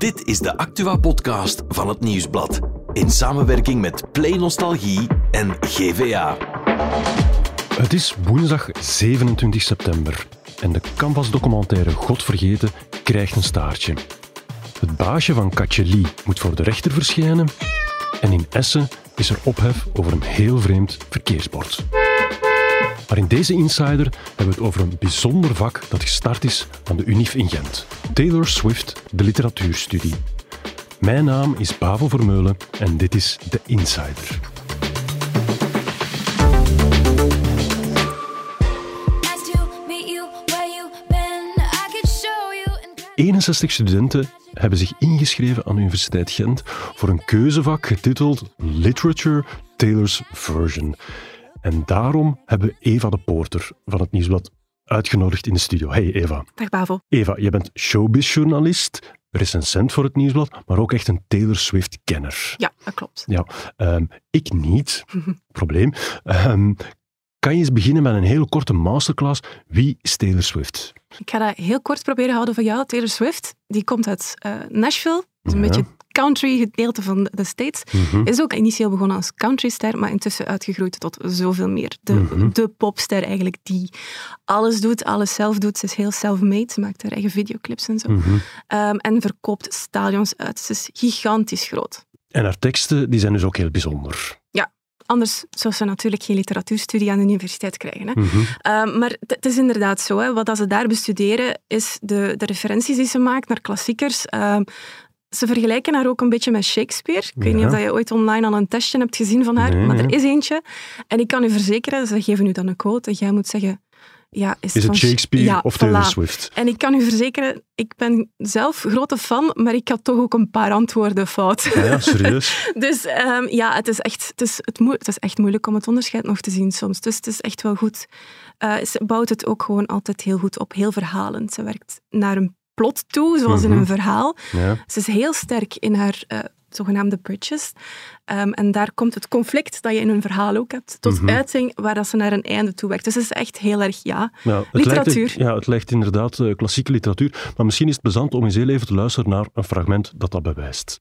Dit is de Actua-podcast van het Nieuwsblad. In samenwerking met Play Nostalgie en GVA. Het is woensdag 27 september en de canvasdocumentaire Godvergeten krijgt een staartje. Het baasje van Katje Lee moet voor de rechter verschijnen en in Essen is er ophef over een heel vreemd verkeersbord. Maar in deze Insider hebben we het over een bijzonder vak dat gestart is aan de UNIF in Gent. Taylor Swift, de literatuurstudie. Mijn naam is Bavo Vermeulen en dit is de Insider. Nice to meet you where you been. I could show you in 61 studenten hebben zich ingeschreven aan de Universiteit Gent voor een keuzevak getiteld Literature Taylor's Version. En daarom hebben we Eva de Poorter van het Nieuwsblad uitgenodigd in de studio. Hey Eva. Dag Bavo. Eva, je bent showbizjournalist, recensent voor het Nieuwsblad, maar ook echt een Taylor Swift-kenner. Ja, dat klopt. Ja, ehm, ik niet. Probleem. Ehm, kan je eens beginnen met een heel korte masterclass? Wie is Taylor Swift? Ik ga dat heel kort proberen houden van jou. Taylor Swift, die komt uit eh, Nashville. Is een Ja. beetje country gedeelte van de, States. Mhm. Is ook initieel begonnen als countryster, maar intussen uitgegroeid tot zoveel meer. De, Mhm. de popster eigenlijk, die alles doet, alles zelf doet. Ze is heel self-made, ze maakt haar eigen videoclips en zo. Mhm. Ehm, en verkoopt stadions uit. Ze is gigantisch groot. En haar teksten die zijn dus ook heel bijzonder. Anders zou ze natuurlijk geen literatuurstudie aan de universiteit krijgen. Hè. Um, maar het is inderdaad zo. Hè. Wat ze daar bestuderen, is de, de referenties die ze maakt naar klassiekers. Um, ze vergelijken haar ook een beetje met Shakespeare. Ik weet niet of dat je ooit online al een testje hebt gezien van haar, Nee, maar er is eentje. En ik kan u verzekeren, ze geven u dan een quote en jij moet zeggen... Ja, is, het Sh- Shakespeare ja, of Taylor voilà. Swift? En ik kan u verzekeren, ik ben zelf grote fan, maar ik had toch ook een paar antwoorden fout. Ah ja, serieus? Dus ehm, ja, het is, echt, het, is, het is echt moeilijk om het onderscheid nog te zien soms. Dus het is echt wel goed. Eh, ze bouwt het ook gewoon altijd heel goed op, heel verhalend. Ze werkt naar een plot toe, zoals in Mhm. een verhaal. Ja. Ze is heel sterk in haar eh, zogenaamde bridges. Ehm, en daar komt het conflict dat je in een verhaal ook hebt tot Mhm. uiting, waar dat ze naar een einde toe werkt. Dus het is echt heel erg, ja. Literatuur. Lijkt, ja, het lijkt inderdaad eh, klassieke literatuur. Maar misschien is het plezant om eens heel even te luisteren naar een fragment dat dat bewijst.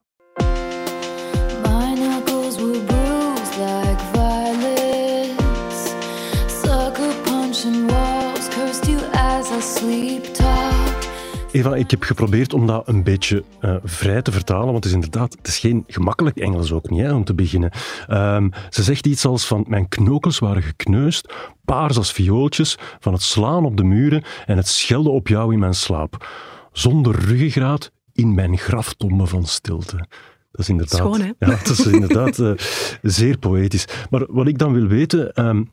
Eva, ik heb geprobeerd om dat een beetje eh, vrij te vertalen, want het is inderdaad, het is geen gemakkelijk Engels ook niet, hè, om te beginnen. Ehm, ze zegt iets als van, mijn knokels waren gekneusd, paars als viooltjes, van het slaan op de muren en het schelden op jou in mijn slaap. Zonder ruggengraat in mijn graftombe van stilte. Dat is inderdaad, Schoon, hè? Ja, dat is inderdaad eh, zeer poëtisch. Maar wat ik dan wil weten, ehm,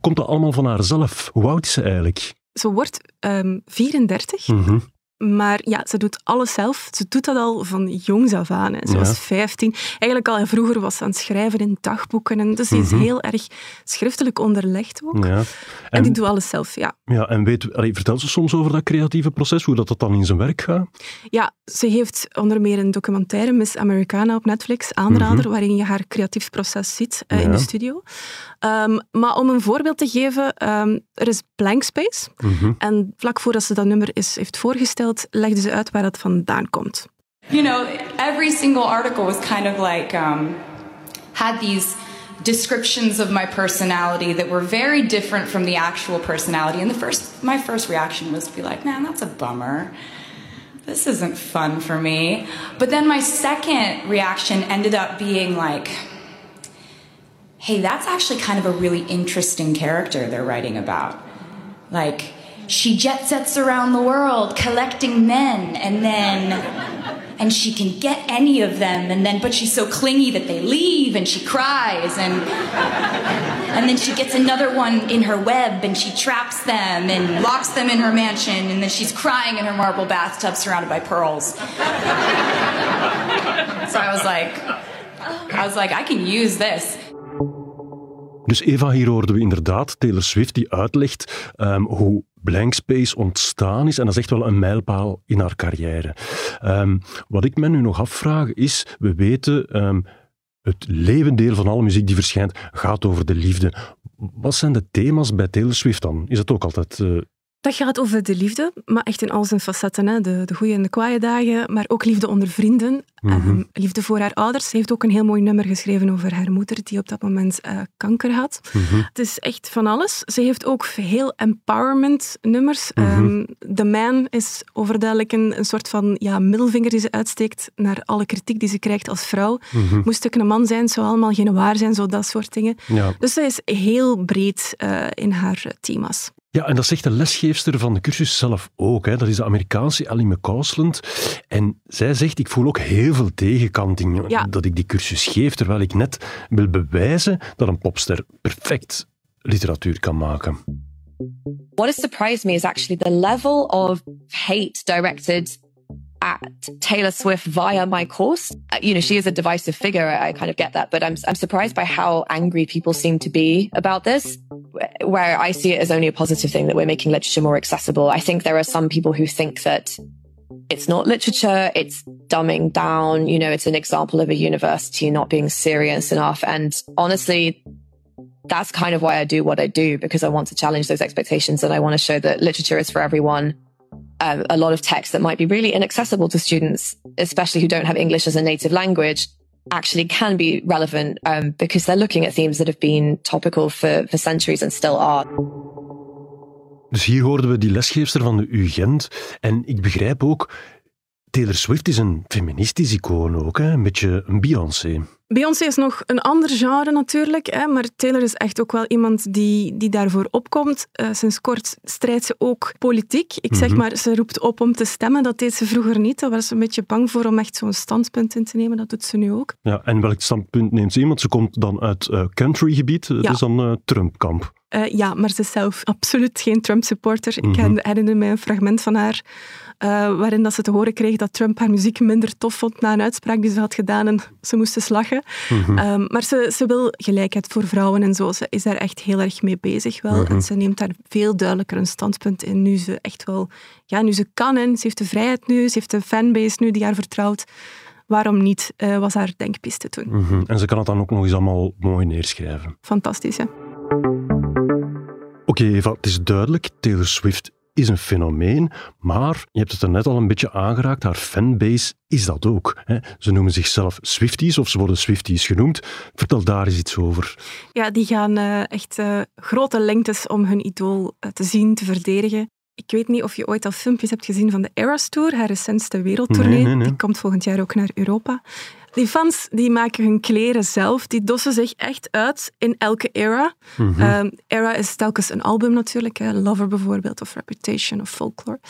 komt dat allemaal van haarzelf? Hoe oud is ze eigenlijk? Ze wordt ehm 34. Mhm. Maar ja, ze doet alles zelf. Ze doet dat al van jongs af aan. Hè. Ze Ja. was 15. Eigenlijk al vroeger was ze aan het schrijven in dagboeken. En dus die is Mhm. heel erg schriftelijk onderlegd ook. Ja. En, die doet alles zelf, ja. Ja, en weet, allee, vertel ze soms over dat creatieve proces, hoe dat, dat dan in zijn werk gaat? Ja, ze heeft onder meer een documentaire, Miss Americana, op Netflix, aanrader, waarin je haar creatief proces ziet eh, in Mhm. De studio. Ehm, maar om een voorbeeld te geven, ehm, er is Blank Space. Mhm. En vlak voordat ze dat nummer is, heeft voorgesteld, legde ze uit waar dat vandaan komt. You know, every single article was kind of like um, had these descriptions of my personality that were very different from the actual personality. And the first, my first reaction was to be like, "Man, that's a bummer. This isn't fun for me." But then my second reaction ended up being like, "Hey, that's actually kind of a really interesting character they're writing about." Like, she jet sets around the world collecting men, and then, and she can get any of them, and then, but she's so clingy that they leave, and she cries, and, and then she gets another one in her web, and she traps them and locks them in her mansion, and then she's crying in her marble bathtub surrounded by pearls. so I was like, I was like, I can use this. Dus Eva, hier hoorden we inderdaad Taylor Swift die uitlegt ehm, hoe Blank Space ontstaan is. En dat is echt wel een mijlpaal in haar carrière. Ehm, wat ik me nu nog afvraag is, we weten, ehm, het levendeel van alle muziek die verschijnt gaat over de liefde. Wat zijn de thema's bij Taylor Swift dan? Is het ook altijd eh, Dat gaat over de liefde, maar echt in al zijn facetten. Hè. De, de goede en de kwaaie dagen, maar ook liefde onder vrienden. Ehm, liefde voor haar ouders. Ze heeft ook een heel mooi nummer geschreven over haar moeder, die op dat moment eh, kanker had. Het is echt van alles. Ze heeft ook heel empowerment nummers. Ehm, The Man is overduidelijk een, een soort van ja, middelvinger die ze uitsteekt naar alle kritiek die ze krijgt als vrouw. Moest ik een man zijn, zou allemaal geen waar zijn, zo dat soort dingen. Ja. Dus zij is heel breed eh, in haar eh, thema's. Ja, en dat zegt de lesgeefster van de cursus zelf ook. Hè. Dat is de Amerikaanse Ellie McCausland. En zij zegt, ik voel ook heel veel tegenkanting Ja. dat ik die cursus geef, terwijl ik net wil bewijzen dat een popster perfect literatuur kan maken. What has surprised me is actually the level of hate directed at Taylor Swift via my course. Uh, you know, she is a divisive figure. I, I kind of get that, but I'm, I'm surprised by how angry people seem to be about this, where I see it as only a positive thing that we're making literature more accessible. I think there are some people who think that it's not literature, it's dumbing down, you know, it's an example of a university not being serious enough. And honestly, that's kind of why I do what I do because I want to challenge those expectations and I want to show that literature is for everyone. Um, a lot of text that might be really inaccessible to students, especially who don't have English as a native language, actually can be relevant um, because they're looking at themes that have been topical for, for centuries and still are. Dus hier hoorden we die lesgeefster van de UGent. En ik begrijp ook, Taylor Swift is een feministisch icoon ook, hè? een beetje een Beyoncé. Beyoncé is nog een ander genre natuurlijk, hè, maar Taylor is echt ook wel iemand die, die daarvoor opkomt. Eh, sinds kort strijdt ze ook politiek. Ik zeg maar, ze roept op om te stemmen. Dat deed ze vroeger niet. Daar was ze een beetje bang voor om echt zo'n standpunt in te nemen. Dat doet ze nu ook. Ja, en welk standpunt neemt ze in? Want ze komt dan uit eh, countrygebied, dat Ja. is dan eh, Trumpkamp. Ja, maar ze is zelf absoluut geen Trump-supporter. Ik her- herinner mij een fragment van haar waarin dat ze te horen kreeg dat Trump haar muziek minder tof vond na een uitspraak die ze had gedaan en ze moest dus lachen. Ehm, maar ze, ze wil gelijkheid voor vrouwen en zo. Ze is daar echt heel erg mee bezig wel. En ze neemt daar veel duidelijker een standpunt in nu ze echt wel... Ja, nu ze kan en ze heeft de vrijheid nu, ze heeft een fanbase nu die haar vertrouwt. Waarom niet, eh, was haar denkpiste toen. Mhm. En ze kan het dan ook nog eens allemaal mooi neerschrijven. Fantastisch, hè? Oké, Eva, het is duidelijk, Taylor Swift is een fenomeen, maar je hebt het er net al een beetje aangeraakt, haar fanbase is dat ook. Hè? Ze noemen zichzelf Swifties, of ze worden Swifties genoemd. Vertel daar eens iets over. Ja, die gaan eh, echt eh, grote lengtes om hun idool eh, te zien, te verdedigen. Ik weet niet of je ooit al filmpjes hebt gezien van de Eras Tour, haar recentste wereldtournee. Nee, nee, nee. Die komt volgend jaar ook naar Europa. Die fans die maken hun kleren zelf, die dossen zich echt uit in elke era. Mhm. Ehm, era is telkens een album natuurlijk, hè. Lover bijvoorbeeld, of Reputation, of Folklore.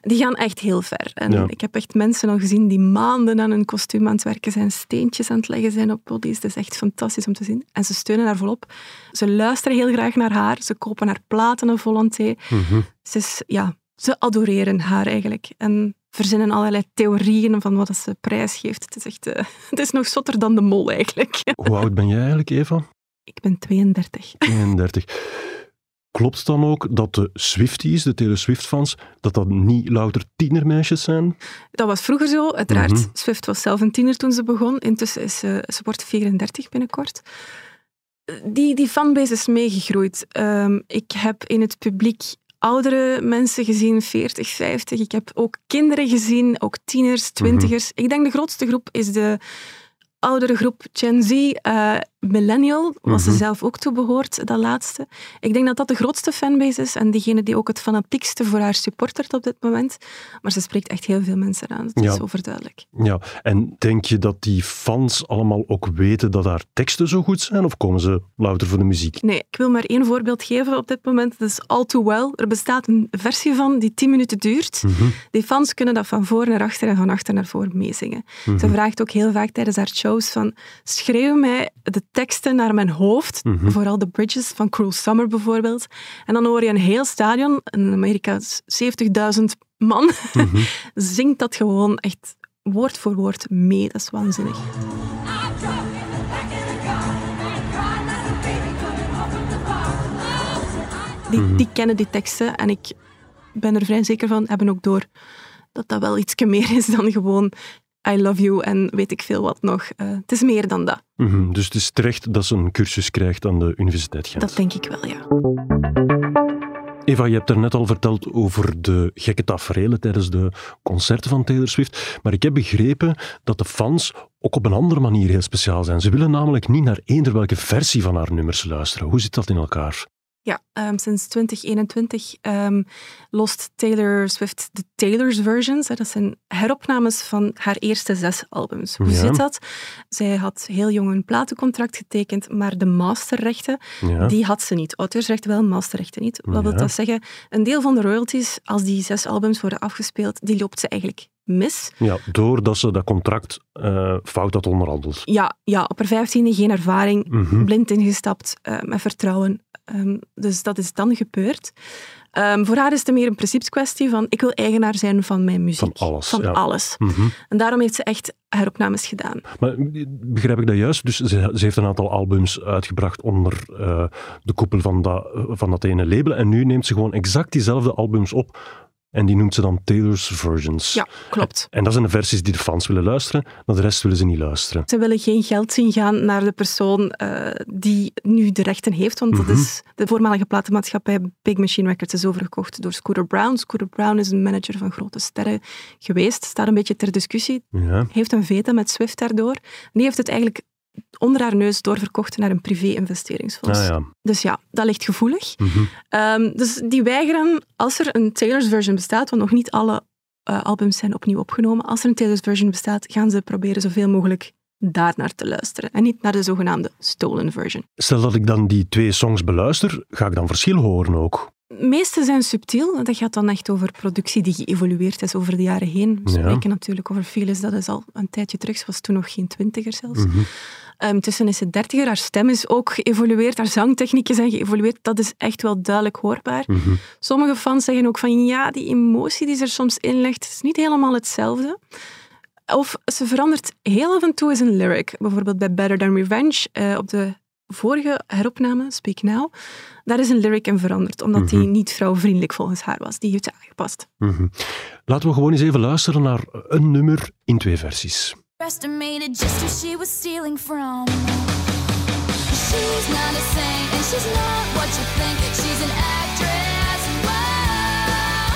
Die gaan echt heel ver. En Ja. ik heb echt mensen al gezien die maanden aan hun kostuum aan het werken zijn, steentjes aan het leggen zijn op bodies. Het is echt fantastisch om te zien. En ze steunen haar volop. Ze luisteren heel graag naar haar. Ze kopen haar platen een volonté. Ze, is, ja, ze adoreren haar eigenlijk. En verzinnen allerlei theorieën van wat ze prijsgeeft. Het is echt... eh, het is nog zotter dan de mol eigenlijk. Hoe oud ben jij eigenlijk, Eva? Ik ben 32. 31. Klopt het dan ook dat de Swifties, de Taylor Swift-fans, dat dat niet louter tienermeisjes zijn? Dat was vroeger zo, uiteraard. Mhm. Swift was zelf een tiener toen ze begon. Intussen is ze, ze wordt 34 binnenkort. Die, die fanbase is meegegroeid. Ehm, ik heb in het publiek oudere mensen gezien, 40, 50. Ik heb ook kinderen gezien, ook tieners, twintigers. Ik denk de grootste groep is de oudere groep Gen Z, eh, Millennial, was ze zelf ook toe behoort, dat laatste. Ik denk dat dat de grootste fanbase is en diegene die ook het fanatiekste voor haar supportert op dit moment. Maar ze spreekt echt heel veel mensen aan, dat Ja. is overduidelijk. Ja, en denk je dat die fans allemaal ook weten dat haar teksten zo goed zijn, of komen ze louter voor de muziek? Nee, ik wil maar één voorbeeld geven op dit moment. Dat is All Too Well. Er bestaat een versie van die 10 minuten duurt. Die fans kunnen dat van voor naar achter en van achter naar voor meezingen. Ze vraagt ook heel vaak tijdens haar shows van schreeuw mij de teksten naar mijn hoofd. Vooral de bridges van Cruel Summer bijvoorbeeld. En dan hoor je een heel stadion, in Amerika is 70.000 man, zingt dat gewoon echt woord voor woord mee. Dat is waanzinnig. Die, die kennen die teksten en ik ben er vrij zeker van, hebben ook door dat dat wel iets meer is dan gewoon I love you en weet ik veel wat nog. Eh, het is meer dan dat. Mhm, Dus het is terecht dat ze een cursus krijgt aan de Universiteit Gent. Dat denk ik wel, ja. Eva, je hebt er net al verteld over de gekke tafereelen tijdens de concerten van Taylor Swift. Maar ik heb begrepen dat de fans ook op een andere manier heel speciaal zijn. Ze willen namelijk niet naar eender welke versie van haar nummers luisteren. Hoe zit dat in elkaar? Ja, ehm, sinds 2021 ehm, lost Taylor Swift de Taylor's versions. hè. Dat zijn heropnames van haar eerste zes albums. Hoe Ja. zit dat? Zij had heel jong een platencontract getekend, maar de masterrechten, Ja. die had ze niet. Auteursrechten wel, masterrechten niet. Wat wil dat zeggen? Een deel van de royalties, als die zes albums worden afgespeeld, die loopt ze eigenlijk mis. Ja, doordat ze dat contract eh, fout had onderhandeld. Ja, ja, op haar vijftiende geen ervaring, Mhm. blind ingestapt, eh, met vertrouwen. Ehm, dus dat is dan gebeurd. Ehm, voor haar is het meer een principeskwestie van ik wil eigenaar zijn van mijn muziek. Van alles, Van ja. alles. Mhm. En daarom heeft ze echt heropnames gedaan. Maar begrijp ik dat juist? Dus ze, ze heeft een aantal albums uitgebracht onder eh, de koepel van dat, van dat ene label. En nu neemt ze gewoon exact diezelfde albums op. En die noemt ze dan Taylor's Versions. Ja, klopt. En dat zijn de versies die de fans willen luisteren. Naar de rest willen ze niet luisteren. Ze willen geen geld zien gaan naar de persoon eh, die nu de rechten heeft, want dat Mhm. is de voormalige platenmaatschappij Big Machine Records is overgekocht door Scooter Brown. Scooter Brown is een manager van grote sterren geweest, staat een beetje ter discussie. Ja. heeft een vete met Swift daardoor. En die heeft het eigenlijk onder haar neus doorverkocht naar een privé-investeringsfonds. Ah, ja. Dus ja, dat ligt gevoelig. Mhm. Ehm, dus die weigeren, als er een Taylor's version bestaat, want nog niet alle eh, albums zijn opnieuw opgenomen, als er een Taylor's version bestaat, gaan ze proberen zoveel mogelijk daarnaar te luisteren. En niet naar de zogenaamde stolen version. Stel dat ik dan die twee songs beluister, ga ik dan verschil horen ook? De meeste zijn subtiel. Dat gaat dan echt over productie die geëvolueerd is over de jaren heen. We Ja. spreken natuurlijk over Phyllis, dat is al een tijdje terug. Ze was toen nog geen twintiger zelfs. Mhm. Um, tussen is ze dertiger, haar stem is ook geëvolueerd, haar zangtechnieken zijn geëvolueerd. Dat is echt wel duidelijk hoorbaar. Mhm. Sommige fans zeggen ook van ja, die emotie die ze er soms in legt, is niet helemaal hetzelfde. Of ze verandert heel af en toe eens een lyric. Bijvoorbeeld bij Better Than Revenge, eh, op de vorige heropname, Speak Now, daar is een lyric in veranderd, omdat die niet vrouwvriendelijk volgens haar was. Die heeft ze aangepast. Mhm. Laten we gewoon eens even luisteren naar een nummer in twee versies. Estimated just who she was stealing from. She's not a saint and she's not what you think. She's an actress, wow.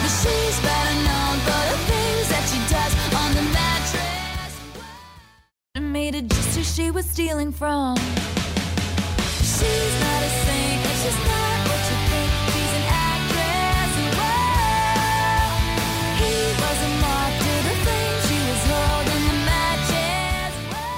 But she's better known for the things that she does on the mattress. Estimated just who she was stealing from. She's not a saint and she's not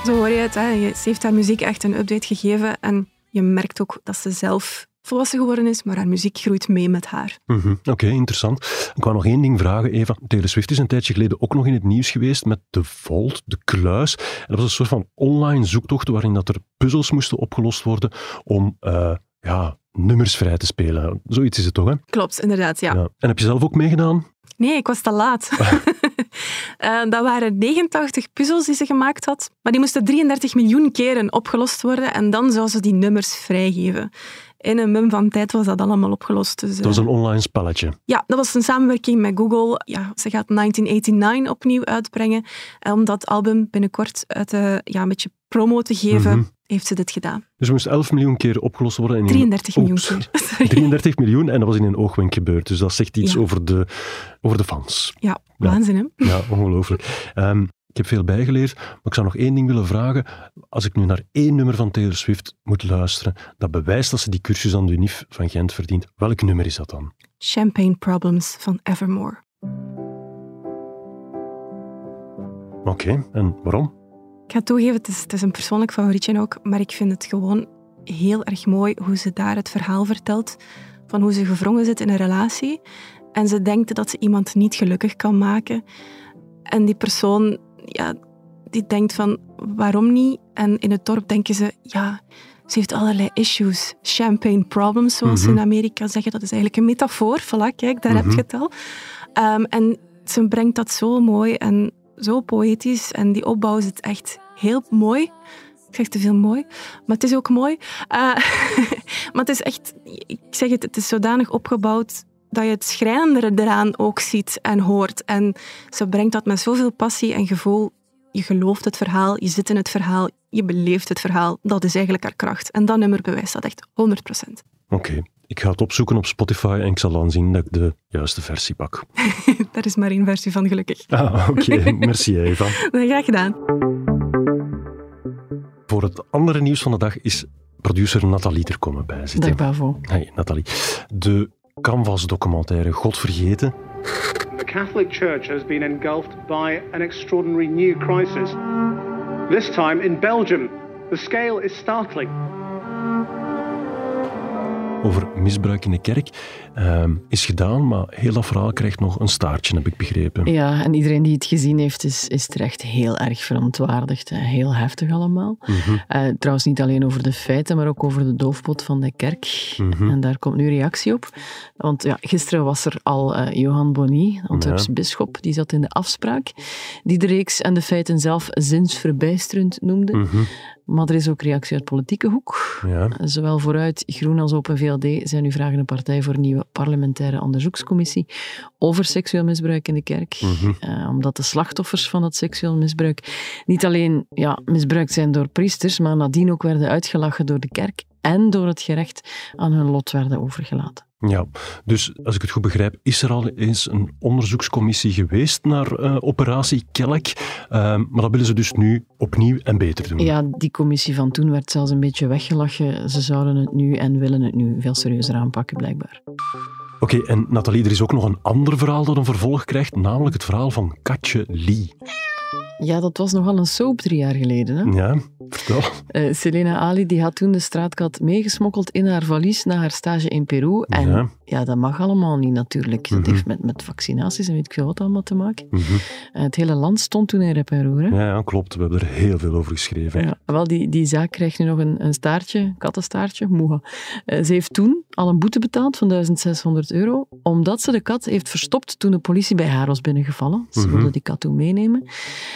Zo hoor je het. Hè. Ze heeft haar muziek echt een update gegeven en je merkt ook dat ze zelf volwassen geworden is, maar haar muziek groeit mee met haar. Mhm, Oké, interessant. Ik wou nog één ding vragen, Eva. Taylor Swift is een tijdje geleden ook nog in het nieuws geweest met de Vault, de kluis. En dat was een soort van online zoektocht waarin dat er puzzels moesten opgelost worden om eh, ja, nummers vrij te spelen. Zoiets is het toch, hè? Klopt, inderdaad, ja. Ja. En heb je zelf ook meegedaan? Nee, ik was te laat. Eh, dat waren 89 puzzels die ze gemaakt had, maar die moesten 33 miljoen keren opgelost worden en dan zou ze die nummers vrijgeven. In een mum van tijd was dat allemaal opgelost. Dus, Dat was eh, een online spelletje. Ja, dat was een samenwerking met Google. Ja, ze gaat 1989 opnieuw uitbrengen. En om dat album binnenkort uit, eh, ja, een beetje promo te geven, Mhm. Heeft ze dit gedaan. Dus er moest 11 miljoen keer opgelost worden. En in- 33 miljoen Oeps. keer. Sorry. 33 miljoen en dat was in een oogwenk gebeurd. Dus dat zegt iets Ja. over, de, over de fans. Ja, waanzin hè? Ja, ongelooflijk. Ehm, ik heb veel bijgeleerd, maar ik zou nog één ding willen vragen. Als ik nu naar één nummer van Taylor Swift moet luisteren, dat bewijst dat ze die cursus aan de UNIF van Gent verdient. Welk nummer is dat dan? Champagne Problems van Evermore. Oké, en waarom? Ik ga toegeven, het is, het is een persoonlijk favorietje ook, maar ik vind het gewoon heel erg mooi hoe ze daar het verhaal vertelt van hoe ze gevrongen zit in een relatie en ze denkt dat ze iemand niet gelukkig kan maken. En die persoon, ja, die denkt van, waarom niet? En in het dorp denken ze, ja, ze heeft allerlei issues. Champagne problems, zoals ze Mhm. in Amerika zeggen. Dat is eigenlijk een metafoor. Voilà, kijk, daar heb Mhm. je het al. Ehm, en ze brengt dat zo mooi en zo poëtisch. En die opbouw zit echt heel mooi. Ik zeg te veel mooi, maar het is ook mooi. Eh, maar het is echt, ik zeg het, het is zodanig opgebouwd dat je het schrijnendere eraan ook ziet en hoort. En ze brengt dat met zoveel passie en gevoel. Je gelooft het verhaal, je zit in het verhaal, je beleeft het verhaal. Dat is eigenlijk haar kracht. En dat nummer bewijst dat echt 100%. Oké. Ik ga het opzoeken op Spotify en ik zal dan zien dat ik de juiste versie pak. Daar is maar één versie van, gelukkig. Ah, oké. Merci Eva. Graag gedaan. Voor het andere nieuws van de dag is producer Nathalie er komen bij zitten. Dag Bavo. Hey Nathalie. De Canvas-documentaire God Vergeten. The Catholic Church has been engulfed by an extraordinary new crisis. This time in Belgium. The scale is startling. Over misbruik in de kerk ehm, is gedaan, maar heel dat verhaal krijgt nog een staartje, heb ik begrepen. Ja, en iedereen die het gezien heeft, is, is terecht heel erg verontwaardigd. hè. Heel heftig allemaal. Mhm. Eh, trouwens, niet alleen over de feiten, maar ook over de doofpot van de kerk. Mhm. En daar komt nu reactie op. Want ja, gisteren was er al eh, Johan Bonny, Antwerps Ja. bisschop, die zat in de afspraak, die de reeks en de feiten zelf zinsverbijsterend noemde. Mhm. Maar er is ook reactie uit politieke hoek. Ja. Zowel vooruit Groen als Open VLD zijn nu vragende partij voor een nieuwe parlementaire onderzoekscommissie over seksueel misbruik in de kerk. Mhm. Eh, omdat de slachtoffers van dat seksueel misbruik niet alleen ja, misbruikt zijn door priesters, maar nadien ook werden uitgelachen door de kerk en door het gerecht aan hun lot werden overgelaten. Ja, dus als ik het goed begrijp, is er al eens een onderzoekscommissie geweest naar eh, operatie Kelk. Ehm, maar dat willen ze dus nu opnieuw en beter doen. Ja, die commissie van toen werd zelfs een beetje weggelachen. Ze zouden het nu en willen het nu veel serieuzer aanpakken, blijkbaar. Oké, en Nathalie, er is ook nog een ander verhaal dat een vervolg krijgt, namelijk het verhaal van Katje Lee. Ja, dat was nogal een soap drie jaar geleden. Hè? Ja, Eh, Selena Ali die had toen de straatkat meegesmokkeld in haar valies na haar stage in Peru. En Ja. ja, dat mag allemaal niet natuurlijk. Dat Mhm. heeft met, met vaccinaties en weet ik veel wat allemaal te maken. Mhm. Eh, het hele land stond toen in rep en roer. Hè? Ja, ja, klopt. We hebben er heel veel over geschreven. Ja, wel, die, die zaak krijgt nu nog een, een staartje, een kattenstaartje, moeha. Eh, ze heeft toen al een boete betaald van 1600 euro, omdat ze de kat heeft verstopt toen de politie bij haar was binnengevallen. Ze Mhm. wilde die kat toen meenemen.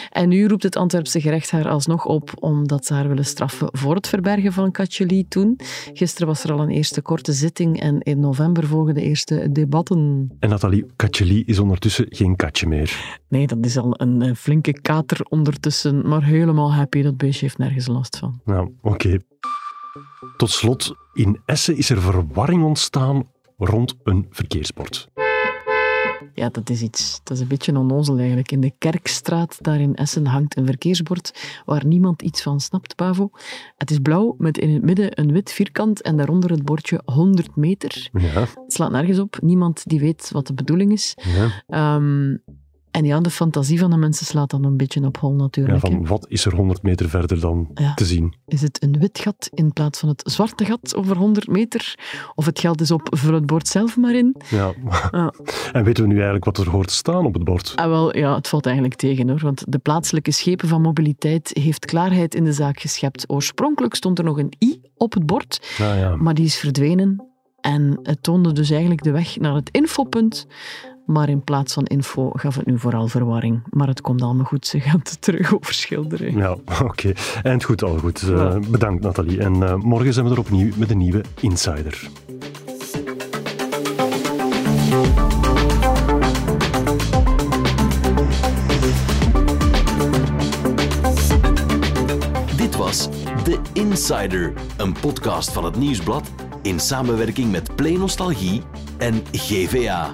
En nu roept het Antwerpse gerecht haar alsnog op, omdat ze haar willen straffen voor het verbergen van Katje Lee toen. Gisteren was er al een eerste korte zitting en in november volgen de eerste debatten. En Nathalie, Katje Lee is ondertussen geen katje meer. Nee, dat is al een eh, flinke kater ondertussen, maar helemaal happy. Dat beestje heeft nergens last van. Nou, oké. Tot slot, in Essen is er verwarring ontstaan rond een verkeersbord. Ja, dat is iets. Dat is een beetje onnozel eigenlijk. In de Kerkstraat, daar in Essen, hangt een verkeersbord waar niemand iets van snapt, Pavo. Het is blauw met in het midden een wit vierkant en daaronder het bordje 100 meter. Ja, Het slaat nergens op. Niemand die weet wat de bedoeling is. ja. Ehm, en ja, de fantasie van de mensen slaat dan een beetje op hol ja natuurlijk. hè. van wat is er 100 meter verder dan Ja. te zien? Is het een wit gat in plaats van het zwarte gat over 100 meter? Of het geld is op, vul het bord zelf maar in. Ja. Ja. En weten we nu eigenlijk wat er hoort te staan op het bord? Ah, wel, ja, het valt eigenlijk tegen hoor. Want de plaatselijke schepen van mobiliteit heeft klaarheid in de zaak geschept. Oorspronkelijk stond er nog een i op het bord, ja, maar die is verdwenen. En het toonde dus eigenlijk de weg naar het infopunt. Maar in plaats van info gaf het nu vooral verwarring. Maar het komt allemaal goed, ze gaan het terug overschilderen. ja oké. Eind goed, al goed. Eh. Bedankt Nathalie. En eh, morgen zijn we er opnieuw met een nieuwe Insider. Dit was The Insider, een podcast van het Nieuwsblad in samenwerking met Play Nostalgie en GVA.